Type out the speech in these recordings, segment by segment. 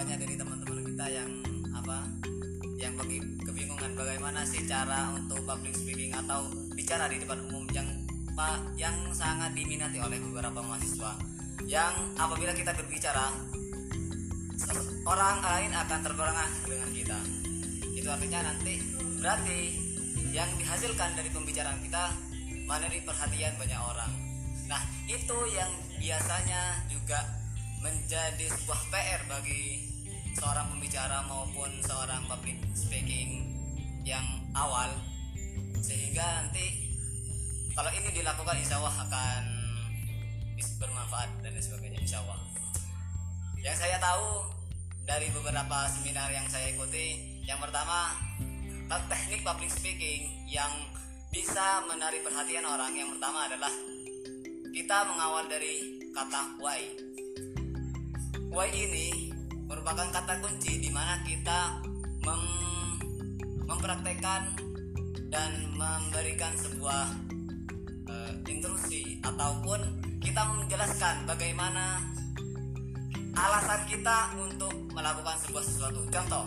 banyak dari teman-teman kita yang apa yang bagi kebingungan bagaimana sih cara untuk public speaking atau bicara di depan umum yang yang sangat diminati oleh beberapa mahasiswa. Yang apabila kita berbicara orang lain akan terperangah dengan kita. Itu artinya nanti berarti yang dihasilkan dari pembicaraan kita menarik perhatian banyak orang. Nah itu yang biasanya juga menjadi sebuah PR bagi seorang pembicara maupun seorang public speaking yang awal. Sehingga nanti kalau ini dilakukan insya Allah akan bermanfaat dan sebagainya insya Allah. Yang saya tahu dari beberapa seminar yang saya ikuti yang pertama teknik public speaking yang bisa menarik perhatian orang yang pertama adalah kita mengawal dari kata why. Why ini merupakan kata kunci di mana kita mem mempraktekkan dan memberikan sebuah uh, intrusi ataupun kita menjelaskan bagaimana alasan kita untuk melakukan sebuah sesuatu. Contoh,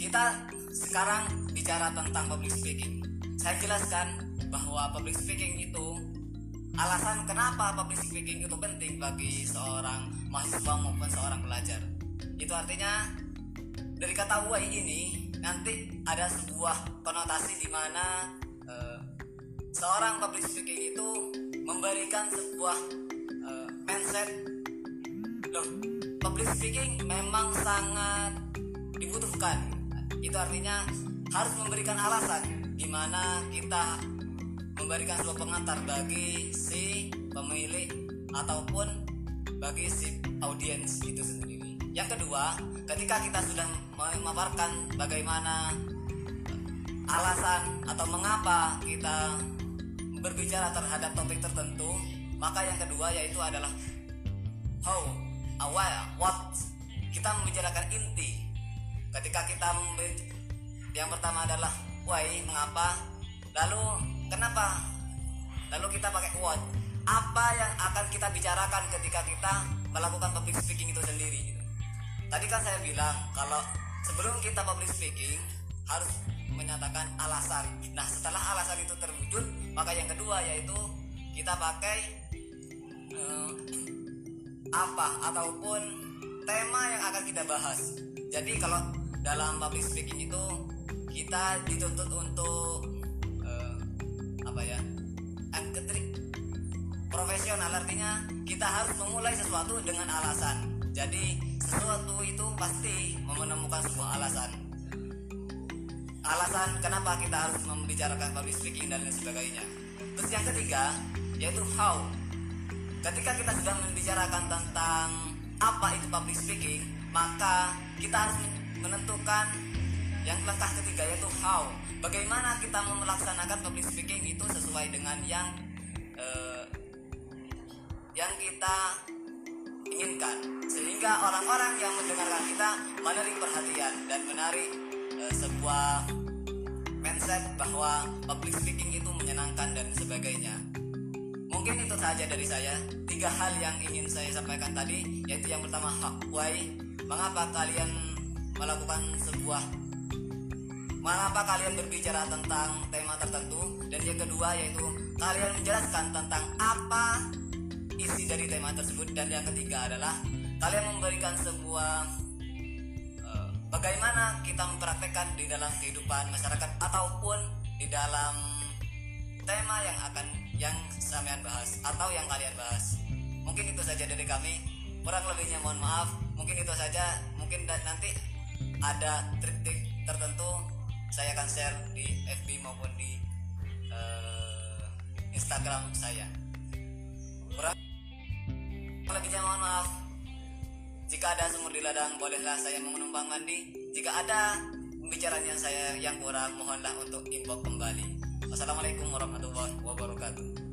kita sekarang bicara tentang public speaking. Saya jelaskan bahwa public speaking itu alasan kenapa public speaking itu penting bagi seorang mahasiswa maupun seorang pelajar? Itu artinya dari kata why ini nanti ada sebuah konotasi di mana uh, seorang public speaking itu memberikan sebuah uh, mindset. Loh public speaking memang sangat dibutuhkan. Itu artinya harus memberikan alasan di mana kita memberikan sebuah pengantar bagi si pemilik ataupun bagi si audiens itu sendiri. Yang kedua, ketika kita sudah memaparkan bagaimana alasan atau mengapa kita berbicara terhadap topik tertentu, maka yang kedua yaitu adalah how, awal, what. Kita membicarakan inti. Ketika kita yang pertama adalah why, mengapa, lalu Kenapa? Lalu kita pakai what? Apa yang akan kita bicarakan ketika kita melakukan public speaking itu sendiri? Gitu. Tadi kan saya bilang kalau sebelum kita public speaking harus menyatakan alasan. Nah setelah alasan itu terwujud, maka yang kedua yaitu kita pakai uh, apa ataupun tema yang akan kita bahas. Jadi kalau dalam public speaking itu kita dituntut untuk apa ya. Angketrik profesional artinya kita harus memulai sesuatu dengan alasan. Jadi sesuatu itu pasti menemukan sebuah alasan. Alasan kenapa kita harus membicarakan public speaking dan lain sebagainya. Terus yang ketiga yaitu how. Ketika kita sudah membicarakan tentang apa itu public speaking maka kita harus menentukan yang langkah ketiga yaitu how. Bagaimana kita melaksanakan public speaking itu sesuai dengan yang uh, yang kita inginkan. Sehingga orang-orang yang mendengarkan kita menarik perhatian dan menarik uh, sebuah mindset bahwa public speaking itu menyenangkan dan sebagainya. Mungkin itu saja dari saya. Tiga hal yang ingin saya sampaikan tadi yaitu yang pertama why mengapa kalian melakukan sebuah mengapa kalian berbicara tentang tema tertentu? Dan yang kedua yaitu kalian menjelaskan tentang apa isi dari tema tersebut? Dan yang ketiga adalah kalian memberikan sebuah uh, bagaimana kita mempraktekkan di dalam kehidupan masyarakat ataupun di dalam tema yang akan yang sampean bahas atau yang kalian bahas. Mungkin itu saja dari kami. Kurang lebihnya mohon maaf. Mungkin itu saja. Mungkin nanti ada trik-trik tertentu saya akan share di FB maupun di uh, Instagram saya. Kurang lebihnya mohon maaf. Jika ada sumur di ladang bolehlah saya menumpang mandi jika ada pembicaraan yang saya yang kurang mohonlah untuk inbox kembali. Wassalamualaikum warahmatullahi wabarakatuh